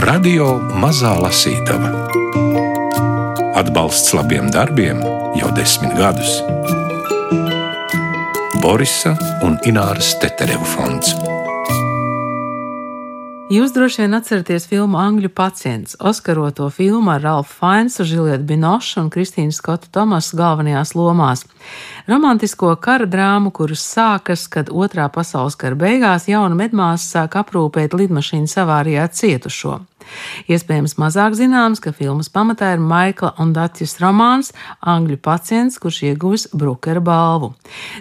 Radio Mazā Lasītava Atbalsts labiem darbiem jau desmit gadus Borisa un Ināras Tetereva fonds. Jūs droši vien atceraties filmu Angļu pacients, Oskaroto filmu ar Ralfu Fainsu, Žilietu Binošu un Kristīnu Skotu Tomasu galvenajās lomās. Romantisko kara drāmu, kuras sākas, kad otrā pasaules kara beigās jauna medmāsa sāk aprūpēt lidmašīnu savārijā cietušo. Iespējams, mazāk zināms, ka filmas pamatā ir Maikla un Datjas romāns Angļu pacients, kurš ieguvis Brukera balvu.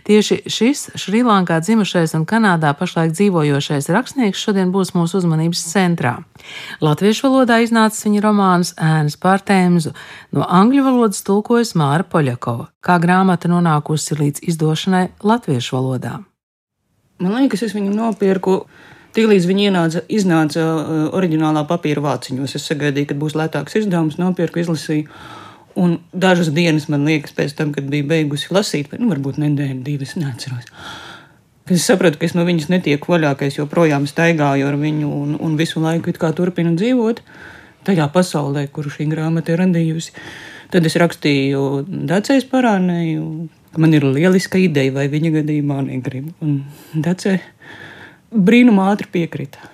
Tieši šis Šrilankā dzimušais un Kanādā pašlaik dzīvojošais rakstnieks šodien būs mūsu uzmanības centrā. Latviešu valodā iznācis viņa romāns Ēnas pār Tēmzu, no angļu valodas tulkojas Māra Poļakova, kā grāmata nonākusi līdz izdošanai latviešu valodā. Man liekas, es viņu nopirku Tiklīdz viņi ienāca, iznāca uh, oriģinālā papīra vāciņos, es sagaidīju, ka būs lētāks izdevums, nopirku, izlasīju. Un dažas dienas man liekas, pēc tam, kad biju beigusi lasīt, nu, varbūt nedēļa, divas, neatceros. Es sapratu, ka es no viņas netieku vaļā, ka es joprojām staigāju ar viņu un, un visu laiku turpinu dzīvot tajā pasaulē, kuru šī grāmata ir radījusi. Tad es rakstīju Dacēs parādēju, ka man ir lieliska ideja, vai viņa gadījumā negribu. Un Dacē brīnumā ātri piekrita.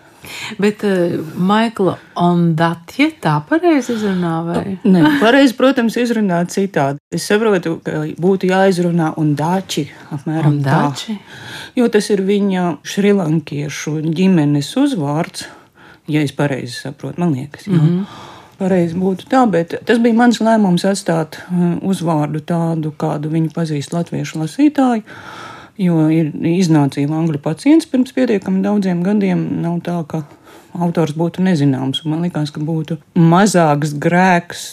Bet uh, Maikla un Datja tā pareizi izrunā? Vai? Nē, pareizi, protams, izrunā citādi. Es saprotu, ka būtu jāizrunā un dači apmēram un dači. tā. Jo tas ir viņa šrilankiešu ģimenes uzvārds, ja es pareizi saprotu, man liekas. Mm -hmm. Pareizi būtu tā, bet tas bija mans lēmums atstāt uh, uzvārdu tādu, kādu viņu pazīst latviešu lasītāji. Jo ir iznācīja angļu pacients pirms pietiekami daudziem gadiem. Nav tā, ka autors būtu nezināms. Man liekas, ka būtu mazāks grēks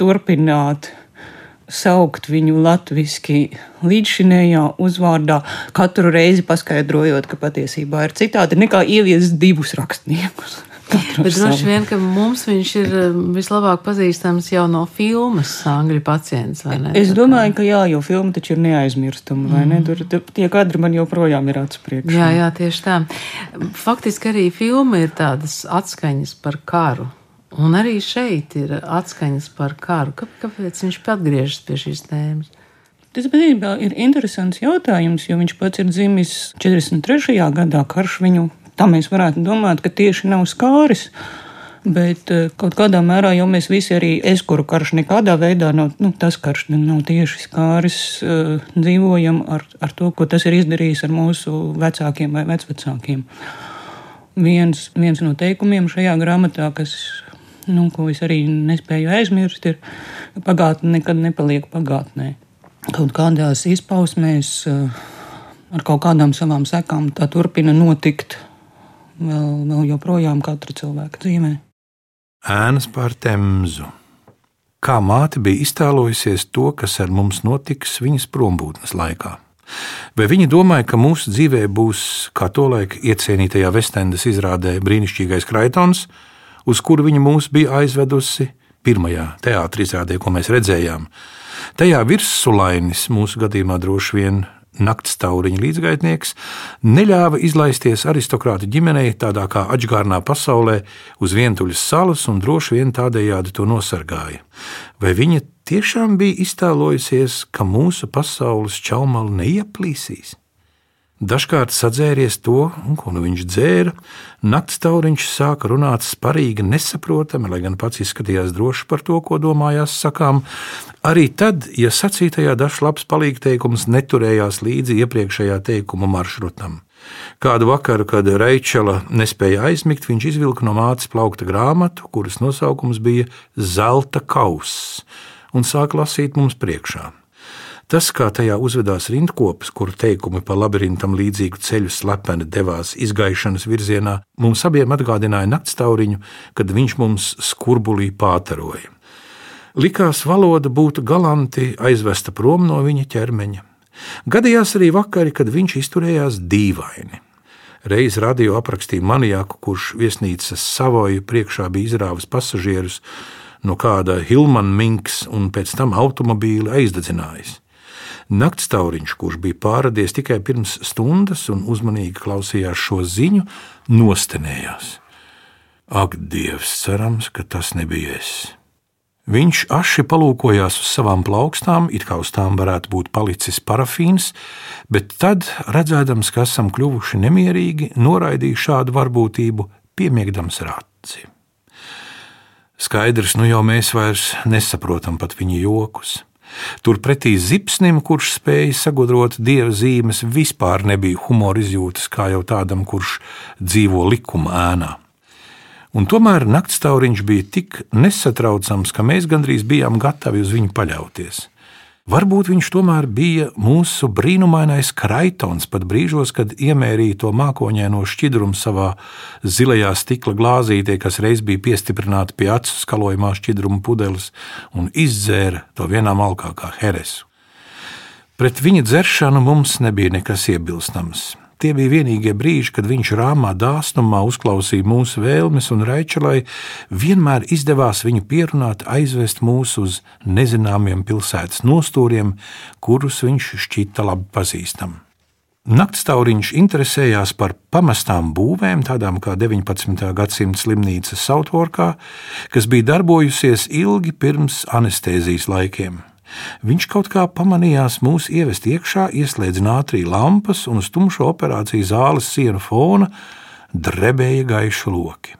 turpināt saukt viņu latviešu līdzšinējā uzvārdā, katru reizi paskaidrojot, ka patiesībā ir citādi nekā ieviest divus rakstniekus. Bet droši vien, ka mums viņš ir um, vislabāk pazīstams jau no filmas Angļu pacients. Es domāju, ka jā, jo filma taču ir neaizmirstama, vai mm. ne? Tur tie kadri man joprojām ir acu priekšā. Jā, jā, tieši tā. Faktiski arī filma ir tādas atskaņas par karu. Un arī šeit ir atskaņas par karu. Kāpēc viņš atgriežas pie šīs tēmas? Tas patiesībā ir interesants jautājums, jo viņš pats ir dzimis 43. gadā. Karš viņu Tā mēs varētu domāt, ka tieši nav skāris. Bet eh, kaut kādā mērā jau mēs visi arī eskuru karš nekādā veidā nav, nu, tas karš nav tieši skāris, uh, dzīvojam ar, ar to, ko tas ir izdarījis ar mūsu vecākiem vai vecvecākiem. Viens, viens no teikumiem šajā grāmatā, kas, nu, ko es arī nespēju aizmirst, ir, pagātne nekad nepaliek pagātnē. Kaut kādās izpausmēs, uh, ar kaut kādām savām sekām tā turpina notikt vēl, vēl joprojām katra cilvēka dzīvē. Ēnas pār temzu. Kā māte bija iztēlojusies to, kas ar mums notiks viņas prombūtnes laikā? Vai viņa domāja, ka mūsu dzīvē būs, kā tolaik iecienītajā Vestendas izrādē, brīnišķīgais kraitons, uz kuru viņa mūs bija aizvedusi pirmajā teātris izrādē, ko mēs redzējām? Tajā virsulainis mūsu gadījumā droši vien nakts tauriņa līdzgaitnieks, neļāva izlaisties aristokrāta ģimenei tādā kā atžgārnā pasaulē uz vientuļas salas un droši vien tādējādi to nosargāja. Vai viņa tiešām bija iztēlojusies, ka mūsu pasaules čaumali neieplīsīs? Dažkārt sadzēries to, ko nu viņš dzēra, naktas tauriņš sāka runāt sparīgi, nesaprotami, lai gan pats izskatījās droši par to, ko domājās sakām. Arī tad, ja sacītajā dažs labs palīgteikums neturējās līdzi iepriekšējā teikuma maršrutam. Kādu vakaru, kad Reičela nespēja aizmigt, viņš izvilka no mātes plaukta grāmatu, kuras nosaukums bija Zelta kauss, un sāka lasīt mums priekšā. Tas, kā tajā uzvedās rindkops, kuru teikumi pa labirintam līdzīgu ceļu slepeni devās izgaišanas virzienā, mums abiem atgādināja naktstauriņu, kad viņš mums skurbulī pātaroja. Likās, valoda būtu galanti aizvesta prom no viņa ķermeņa. Gadījās arī vakari, kad viņš izturējās dīvaini. Reiz radio aprakstīja maniaku, kurš viesnīcas savoju priekšā bija izrāvis pasažierus no kāda Hilmana Minks un pēc tam automobīli aizdedzinājis. Naktstauriņš, kurš bija pāradies tikai pirms stundas un uzmanīgi klausījās šo ziņu, nostenējās. Ak, Dievs, cerams, ka tas nebija es. Viņš aši palūkojās uz savām plaukstām, it kā uz tām varētu būt palicis parafīns, bet tad, redzēdams, ka esam kļuvuši nemierīgi, noraidīja šādu varbūtību, piemiegdams rāci. Skaidrs, nu jau mēs vairs nesaprotam pat viņa jokus. Turpretī zipsnim, kurš spēja sagudrot dieva zīmes, vispār nebija humora izjūtas kā jau tādam, kurš dzīvo likuma ēnā. Un tomēr naktstauriņš bija tik nesatraucams, ka mēs gandrīz bijām gatavi uz viņu paļauties. Varbūt viņš tomēr bija mūsu brīnumainais kraitons pat brīžos, kad iemērīja to mākoņaino šķidrumu savā zilajā stikla glāzītē, kas reiz bija piestiprināta pie acu skalojumā šķidruma pudeles un izdzēra to vienā malkā kā heresu. Pret viņa dzeršanu mums nebija nekas iebilstams. Tie bija vienīgie brīži, kad viņš rāmā dāsnumā uzklausīja mūsu vēlmes, un Raičelai vienmēr izdevās viņu pierunāt, aizvest mūs uz nezināmiem pilsētas nostūriem, kurus viņš šķita labi pazīstami. Naktstauriņš interesējās par pamestām būvēm, tādām kā 19. gadsimta slimnīca Sautvorkā, kas bija darbojusies ilgi pirms anestēzijas laikiem. Viņš kaut kā pamanījās mūs ievest iekšā, ieslēdz nātrija lampas un uz tumšo operāciju zāles sienu fona drebēja gaiši loki.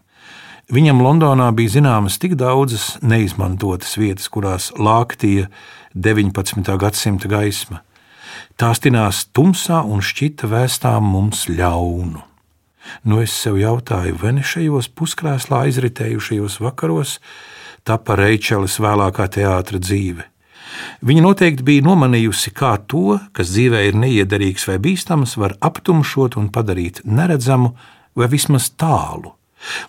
Viņam Londonā bija zināmas tik daudzas neizmantotas vietas, kurās lāktīja 19. gadsimta gaisma. Tās tinās tumsā un šķita vēstām mums ļaunu. Nu es sev jautāju, vai ne šajos puskrēslā aizritējušajos vakaros tapa Reičeles vēlākā teātra dzīve. Viņa noteikti bija nomanījusi, kā to, kas dzīvē ir neiederīgs vai bīstams, var aptumšot un padarīt neredzamu vai vismaz tālu.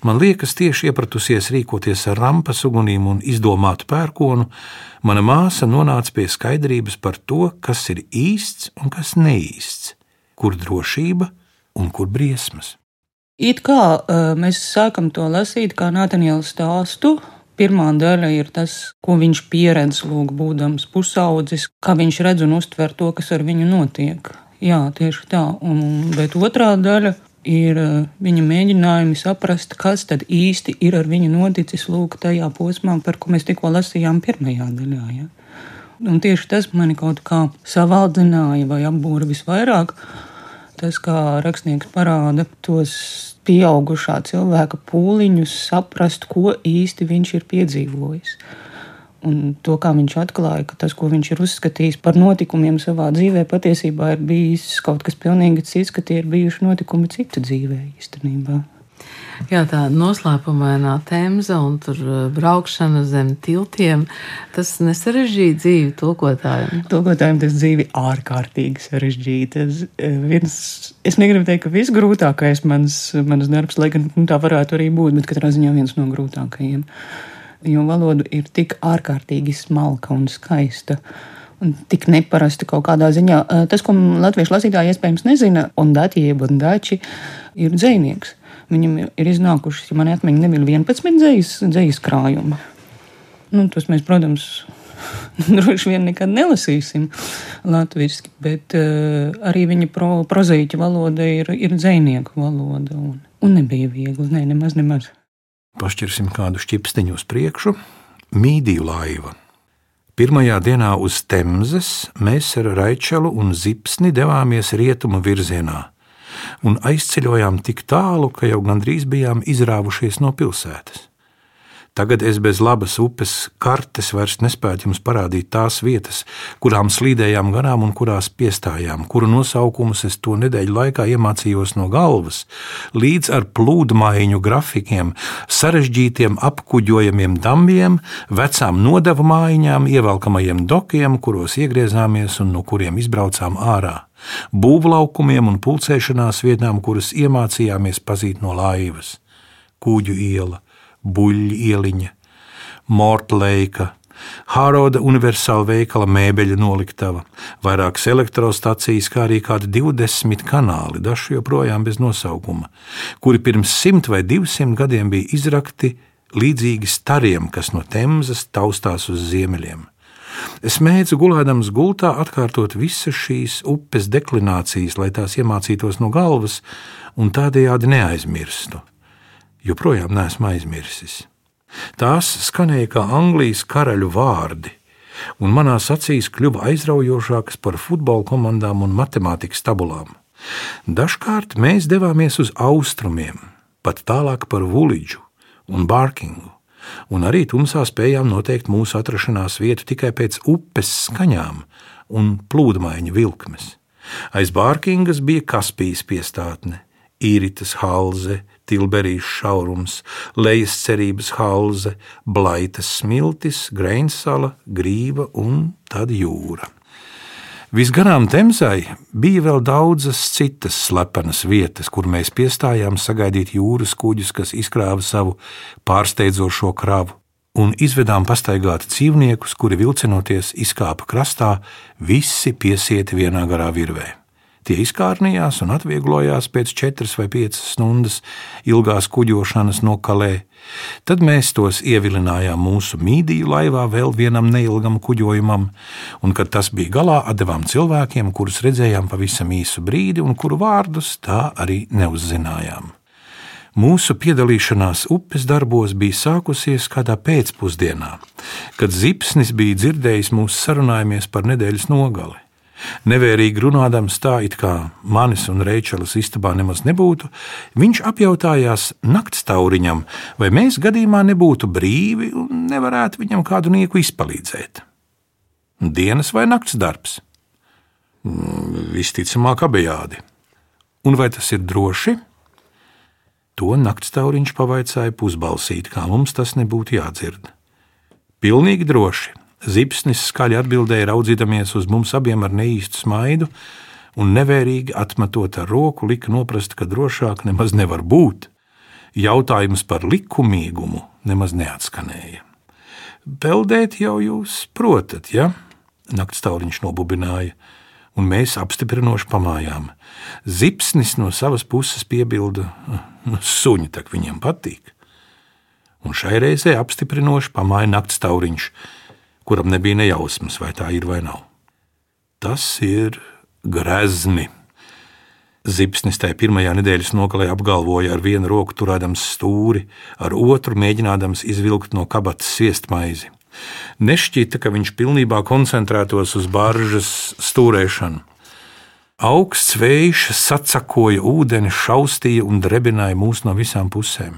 Man liekas, tieši iepratusies rīkoties ar rampas ugunīm un izdomātu pērkonu, mana māsa nonāca pie skaidrības par to, kas ir īsts un kas neīsts, kur drošība un kur briesmas. It kā uh, mēs sākam to lasīt kā Natāņēlu stāstu, Pirmā daļa ir tas, ko viņš pieredz, lūk, būdams pusaudzis, kā viņš redz un uztver to, kas ar viņu notiek. Jā, tieši tā. Un, bet otrā daļa ir eh, viņa mēģinājumi saprast, kas tad īsti ir ar viņu noticis lūk, tajā posmā, par ko mēs tikko lasījām pirmajā daļā. Ja? Un tieši tas mani kaut kā savaldzināja vai apbūra visvairāk. Tas, kā rakstnieks parāda tos pieaugušā cilvēka pūliņus saprast, ko īsti viņš ir piedzīvojis. Un to, kā viņš atklāja, ka tas, ko viņš ir uzskatījis par notikumiem savā dzīvē, patiesībā ir bijis kaut kas pilnīgi cits, ka tie ir bijuši notikumi citu dzīvē īstenībā. Jā, tā noslēpumainā temza un tur uh, braukšana zem tiltiem, tas nesarežģīja dzīvi tulkotājiem. Tulkotājiem tas dzīvi ārkārtīgi sarežģīta. Eh, viens, es negribu teikt, ka viss grūtākais mans, mans darbs, lai gan nu, tā varētu arī būt, bet katrā ziņā viens no grūtākajiem. Jo valoda ir tik ārkārtīgi smalka un skaista. Un tik neparasta kaut kādā ziņā. Eh, tas, ko latviešu lasītāji iespējams nezina, un daķi, un dači, ir dzinieks. Viņam ir iznākušas, ja man atmiņa nebija 11 dzīslas, dzīslas krājumi. Nu, tos mēs, protams, droši vien nekad nelasīsim latviešu, bet uh, arī viņa pro, prozīķa valoda ir, ir dzinieku valoda. Un, un nebija viegli, ne, nemaz, nemaz. Pašķirsim kādu šķipsteņu uz priekšu. Mīdiju laiva. Pirmajā dienā uz Temzes mēs ar Raičelu un Zipsni devāmies rietumu virzienā un aizceļojām tik tālu, ka jau gandrīz bijām izrāvušies no pilsētas. Tagad es bez labas upes kartes vairs nespēju jums parādīt tās vietas, kurām slīdējām garām un kurās piestājām, kuru nosaukumus es to nedēļu laikā iemācījos no galvas, līdz ar plūdmaiņu grafikiem, sarežģītiem apkuģojamiem dambiem, vecām nodevu mājiņām, ievelkamajiem dokiem, kuros iegriezāmies un no kuriem izbraucām ārā būvlaukumiem un pulcēšanās vietām, kuras iemācījāmies pazīt no laivas - Kūģu iela, Buļļa ieliņa, Mortleika, Hāroda universāla veikala mēbeļu noliktava, vairākas elektrostacijas, kā arī kādi 20 kanāli, daži joprojām bez nosaukuma, kuri pirms simt vai divsimt gadiem bija izrakti līdzīgi stariem, kas no Temzas taustās uz ziemeļiem. Es mēģinu gulēdams gultā atkārtot visas šīs upes deklinācijas, lai tās iemācītos no galvas un tādējādi neaizmirstu. joprojām neesmu aizmirsis. Tās skanēja kā Anglijas karaļu vārdi, un manās acīs kļuva aizraujošākas par futbola komandām un matemātikas tabulām. Dažkārt mēs devāmies uz austrumiem, pat tālāk par Vulidžu un Bārkingu, un arī tumsā spējām noteikt mūsu atrašanās vietu tikai pēc upes skaņām un plūdmaiņa vilkmes. Aiz Bārkingas bija Kaspijas piestātne, Īritas halze, Tilberijas šaurums, Lejas cerības halze, Blaitas smiltis, Greinsala, Grīva un tad jūra. Visgarām Temzai bija vēl daudzas citas slepenas vietas, kur mēs piestājām sagaidīt jūras kuģus, kas izkrāva savu pārsteidzošo kravu, un izvedām pastaigāt dzīvniekus, kuri vilcinoties izkāpa krastā, visi piesieti vienā garā virvē. Tie izkārnījās un atvieglojās pēc četras vai piecas stundas ilgās kuģošanas no Kalē. Tad mēs tos ievilinājām mūsu mīdiju laivā vēl vienam neilgam kuģojumam, un, kad tas bija galā, devām cilvēkiem, kurus redzējām pavisam īsu brīdi un kuru vārdus tā arī neuzzinājām. Mūsu piedalīšanās upes darbos bija sākusies kādā pēcpusdienā, kad zipsnis bija dzirdējis mūsu sarunājamies par nedēļas nogali. Nevērīgi runādams tā, it kā manis un Reičelas istabā nemaz nebūtu, viņš apjautājās naktstauriņam, vai mēs gadījumā nebūtu brīvi un nevarētu viņam kādu nieku izpalīdzēt. Dienas vai nakts darbs? Mm, visticamāk, abejādi. Un vai tas ir droši? To naktstauriņš pavaicāja pusbalsīt, kā mums tas nebūtu jādzird. Pilnīgi droši. Zipsnis skaļi atbildēja, raudzīdamies uz mums abiem ar neīstu smaidu, un nevērīgi atmetot ar roku, lika noprast, ka drošāk nemaz nevar būt. Jautājums par likumīgumu nemaz neatskanēja. Peldēt jau jūs protat, ja? Naktstauriņš nobubināja, un mēs apstiprinoši pamājām. Zipsnis no savas puses piebilda, nu, suņi tak viņam patīk. Un šai reizē apstiprinoši pamāja naktstauriņš kuram nebija nejausmas, vai tā ir vai nav. Tas ir grezni. Zipsnis tajā pirmajā nedēļas nogalē apgalvoja ar vienu roku turēdams stūri, ar otru mēģinādams izvilkt no kabatas sviestmaizi. Nešķita, ka viņš pilnībā koncentrētos uz baržas stūrēšanu. Augsts vējš sacakoja ūdeni, šaustīja un drebināja mūs no visām pusēm.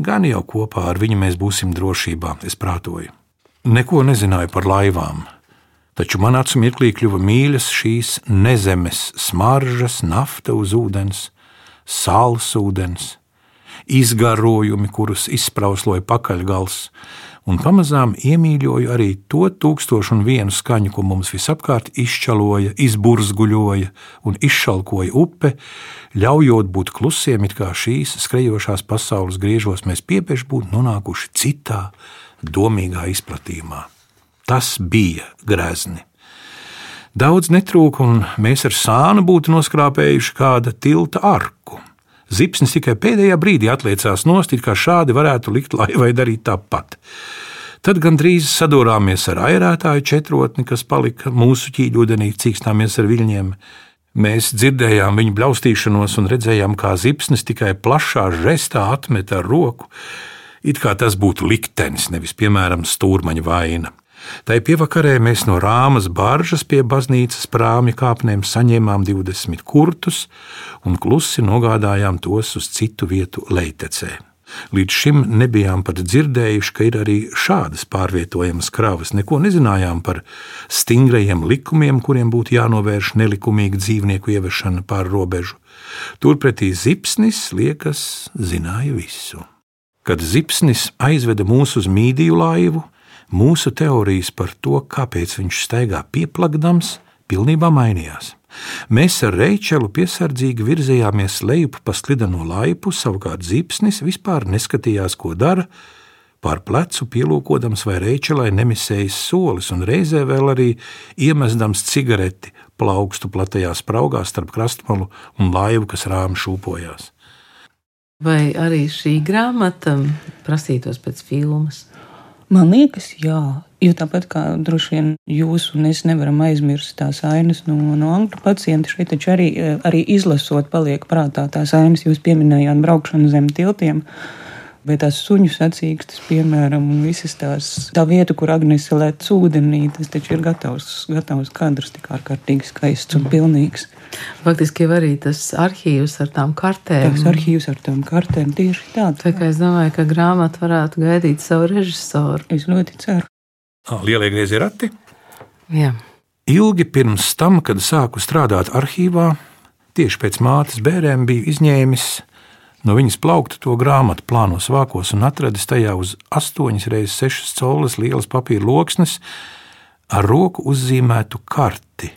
Gan jau kopā ar viņu mēs būsim drošībā, es prātoju. Neko nezināju par laivām, taču man acu mirklī kļuva mīļas šīs nezemes smaržas, nafta uz ūdens, sāls ūdens, izgarojumi, kurus izsprausloja pakaļgals, un pamazām iemīļoju arī to tūkstošu un vienu skaņu, ko mums visapkārt izčaloja, izburzguļoja un izšalkoja upe, ļaujot būt klusiem, it kā šīs skrejošās pasaules griežos mēs piepieši būtu nonākuši citā domīgā izplatījumā. Tas bija grezni. Daudz netrūka, un mēs ar sānu būtu noskrāpējuši kāda tilta arku. Zipsnis tikai pēdējā brīdī atliecās nost, kā šādi varētu likt laivai darīt tāpat. Tad gandrīz sadūrāmies ar airētāju četrotni, kas palika mūsu ķīļūdenī, cīkstāmies ar viļņiem. Mēs dzirdējām viņu blaustīšanos un redzējām, kā zipsnis tikai plašā žestā atmet ar roku, it kā tas būtu liktenis, nevis piemēram stūrmaņa vaina. Tai pievakarē mēs no rāmas baržas pie baznīcas prāmja kāpnēm saņēmām 20 kurtus un klusi nogādājām tos uz citu vietu leitecē. Līdz šim nebijām pat dzirdējuši, ka ir arī šādas pārvietojamas kravas. Neko nezinājām par stingrajiem likumiem, kuriem būtu jānovērš nelikumīga dzīvnieku ievešana pāri robežu. Turpretī zipsnis liekas zināja visu. Kad zipsnis aizveda mūs uz mīdiju laivu, mūsu teorijas par to, kāpēc viņš staigā pieplakdams, pilnībā mainījās. Mēs ar Reičelu piesardzīgi virzījāmies lejup pa slideno laipu, savukārt zipsnis vispār neskatījās, ko dara, pār plecu pielūkodams, vai Reičelai nemisējas solis, un reizē vēl arī iemestams cigareti plaukstu platajā spraugā starp krastmalu un laivu, kas rāmi šūpojās. Vai arī šī grāmata prasītos pēc filmas? Man liekas, jā, Jo tāpat kā droši vien jūs un es nevaram aizmirst tās ainas no, no angļu pacienta, šeit taču arī, arī izlasot, paliek prātā tās ainas. Jūs pieminējāt braukšanu zem tiltiem. Vai tās suņu sacīkstas, piemēram, un visas tās tā vieta, kur Agnese lēt ūdenī, tas taču ir gatavs, gatavs kadrs, tik ārkārtīgi skaists un pilnīgs. Faktiski jau arī tas arhīvs ar tām kartēm. Tas arhīvs ar tām kartēm tieši tāds. Tā kā es domāju, ka grāmata varētu gaidīt savu režisoru. Es ļoti ceru. Lielie griezie rati. Jā. Ilgi pirms tam, kad sāku strādāt arhīvā, tieši pēc mātes bērēm biju izņēmis no viņas plaukta to grāmatu plānos vākos un atradis tajā uz 8 reizes 6 colas lielas papīra loksnes ar roku uzzīmētu karti,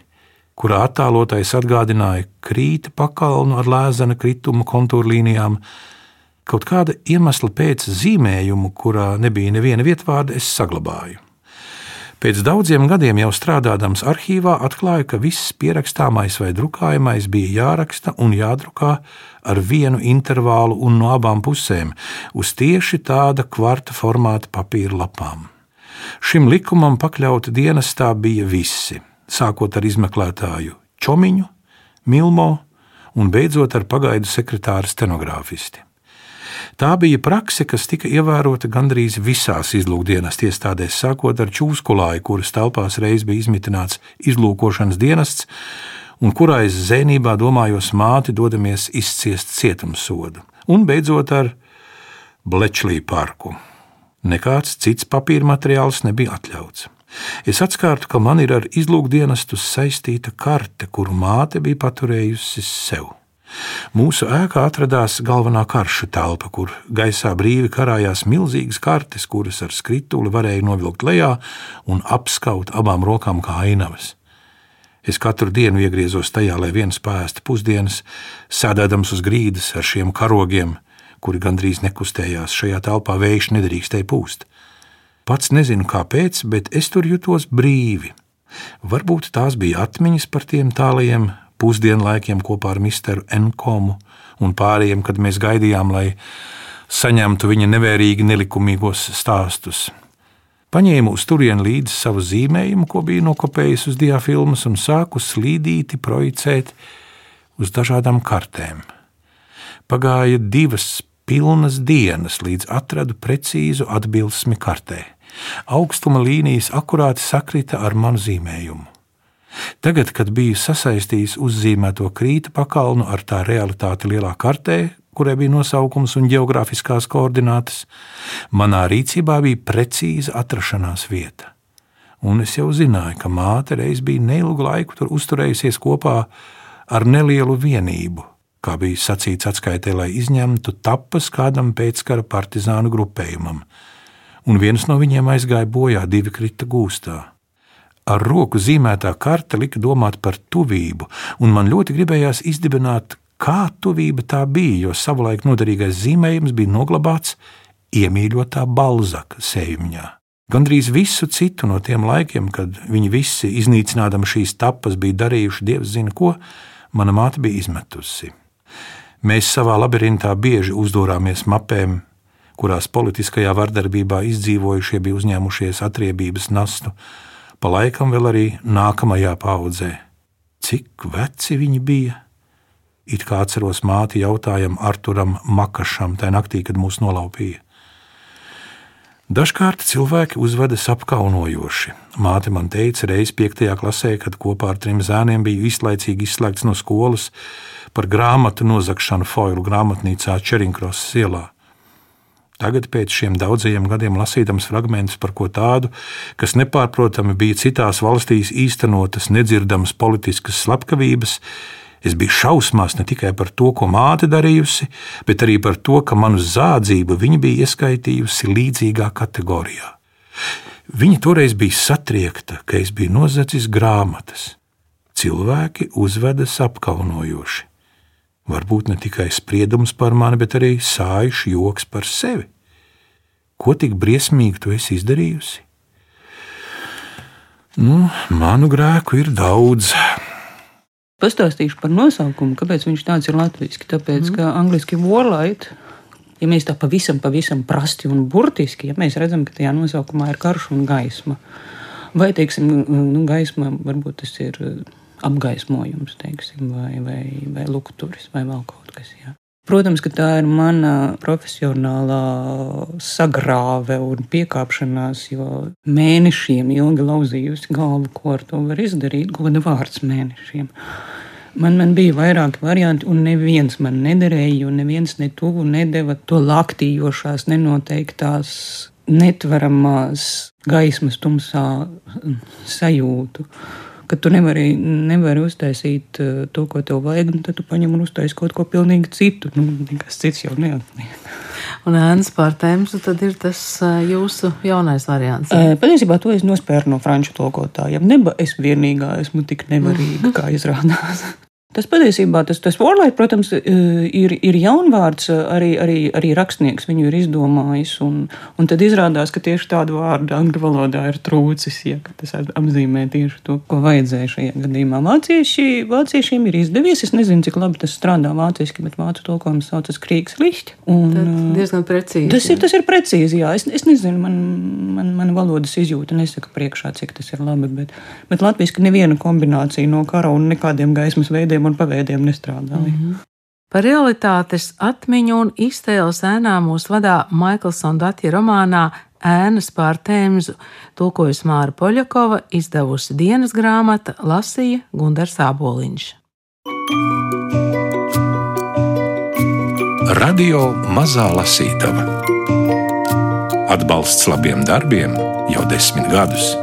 kurā attēlotais atgādināja krīta pakalnu ar lēzena krituma kontūrlīnijām, kaut kāda iemesla pēc zīmējumu, kurā nebija neviena vietvārda, es saglabāju. Pēc daudziem gadiem jau strādādams arhīvā, atklāju, ka viss pierakstāmais vai drukājamais bija jāraksta un jādrukā ar vienu intervālu un no abām pusēm uz tieši tāda kvarta formāta papīra lapām. Šim likumam pakļauti dienestā bija visi, sākot ar izmeklētāju Čomiņu, Milmo un beidzot ar pagaidu sekretāru stenogrāfisti. Tā bija prakse, kas tika ievērota gandrīz visās izlūkdienas iestādēs, sākot ar čūskulāju, kuras telpās reiz bija izmitināts izlūkošanas dienests, un kurā es zēnībā domājos māti dodamies izciest cietumsodu, un beidzot ar Blečlī parku. Nekāds cits papīra materiāls nebija atļauts. Es atskārtu, ka man ir ar izlūkdienestu saistīta karte, kuru māte bija paturējusi sev. Mūsu ēkā atradās galvenā karša telpa, kur gaisā brīvi karājās milzīgas kartes, kuras ar skrituli varēja novilkt lejā un apskaut abām rokām kā ainavas. Es katru dienu iegriezos tajā, lai viens pēsta pusdienas, sēdēdams uz grīdas ar šiem karogiem, kuri gandrīz nekustējās. Šajā telpā vējš nedrīkstēja pūst. Pats nezinu, kāpēc, bet es tur jutos brīvi. Varbūt tās bija atmiņas par tiem tālajiem pusdienlaikiem kopā ar Misteru Enkomu un pārējiem, kad mēs gaidījām, lai saņemtu viņa nevērīgi nelikumīgos stāstus. Paņēmu uz turieni līdzi savu zīmējumu, ko biju nokopējis uz diafilmas, un sāku slīdīti projicēt uz dažādām kartēm. Pagāja divas pilnas dienas, līdz atradu precīzu atbilsmi kartē. Augstuma līnijas akurāti sakrita ar manu zīmējumu. Tagad, kad biju sasaistījis uzzīmēto krīta pakalnu ar tā realitāti lielā kartē, kurai bija nosaukums un geogrāfiskās koordinātas, manā rīcībā bija precīza atrašanās vieta. Un es jau zināju, ka māte reiz bija neilgu laiku tur uzturējusies kopā ar nelielu vienību, kā bija sacīts atskaitē, lai izņemtu tapas kādam pēckara partizānu grupējumam, un viens no viņiem aizgāja bojā, divi krita gūstā. Ar roku zīmētā karte lika domāt par tuvību, un man ļoti gribējās izdibināt, kā tuvība tā bija, jo savulaik noderīgais zīmējums bija noglabāts iemīļotā balzaka sējumā. Gandrīz visu citu no tiem laikiem, kad viņi visi iznīcinādami šīs tapas bija darījuši dievs zina ko, mana māte bija izmetusi. Mēs savā labirintā bieži uzdūrāmies mapēm, kurās politiskajā vardarbībā izdzīvojušie bija uzņēmušies atriebības nastu, pa laikam vēl arī nākamajā paudzē. Cik veci viņi bija? It kā atceros māti jautājumu Arturam Makašam tajā naktī, kad mūs nolaupīja. Dažkārt cilvēki uzvedas apkaunojoši. Māte man teica, reiz 5. klasē, kad kopā ar trim zēniem biju izlaicīgi izslēgts no skolas par grāmatu nozagšanu Foilu grāmatnīcā Čerinkrosas ielā. Tagad, pēc šiem daudzajiem gadiem, lasīdams fragmentus par ko tādu, kas nepārprotami bija citās valstīs īstenotas nedzirdamas politiskas slepkavības, es biju šausmās ne tikai par to, ko māte darījusi, bet arī par to, ka manu zādzību viņa bija ieskaitījusi līdzīgā kategorijā. Viņa toreiz bija satriekta, ka es biju nozadzis grāmatas. Cilvēki uzvedas apkaunojoši. Varbūt ne tikai spriedums par mani, bet arī sājuši joks par sevi. Ko tik briesmīgi tu esi izdarījusi? Nu, manu grēku ir daudz. Pastāstīšu par nosaukumu, kāpēc viņš tāds ir latviešu. Tāpēc, mm. ka angļuiski warlight, Ja mēs tā pavisam, pavisam prasti un burtiski, ja mēs redzam, ka tajā nosaukumā ir karš un gaisma, vai, teiksim, nu, gaisma varbūt tas ir apgaismojums, teiksim, vai, vai, vai lukturis, vai vēl kaut kas. Jā. Protams, ka tā ir mana profesionālā sagrāve un piekāpšanās, jo mēnešiem ilgi lauzījusi galvu, ko ar to var izdarīt, goda vārds mēnešiem. Man, man bija vairāki varianti, un neviens man nederēja, jo neviens ne tuvu nedeva to laktījošās, nenoteiktās, netveramās gaismas tumsā sajūtu ka tu nevari, nevari uztaisīt eh, to, ko tev vajag, un tad tu paņem un uztaisi kaut ko pilnīgi citu. Nu, nekas cits jau neatliek. Un ēnas pār tēmu, tad ir tas eh, jūsu jaunais variants. Ja? Patiesībā to es nospēru no franču tulkotājiem. Neba es vienīgā esmu tik nevarīga, kā izrādās. Tas patiesībā, tas, tas Warlight, protams, e, ir, ir jaunvārds, e, arī, arī, arī rakstnieks viņu ir izdomājis, un, un tad izrādās, ka tieši tādu vārdu angļu valodā ir trūcis, ja tas apzīmē tieši to, ko vajadzēja šajā gadījumā. Vācieši, vāciešiem ir izdevies, es nezinu, cik labi tas strādā vāciski, bet vācu tulkojums saucas krīgs lišķi. Un, tad e, diezgan precīzi. Tas ir, tas ir precīzi, jā. Es, es nezinu, man, man, man valodas izjūta nesaka priekšā, cik tas ir labi, bet, bet latviski neviena kombinācija no kara un nekādiem gaismas veidiem paveidiem un paveidiem nestrādāja. Mm -hmm. Par realitātes atmiņu un iztēles ēnām mūs vadā Maikls Dondatja romānā Ēnas pār tēmzu, tulkojas Māra Poļakova, izdevusi dienas grāmata, lasīja Gundars Āboliņš. Radio Mazā Lasītava Atbalsts labiem darbiem jau desmit gadus.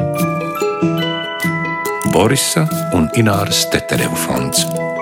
Borisa un Ināras Teterevu fonds.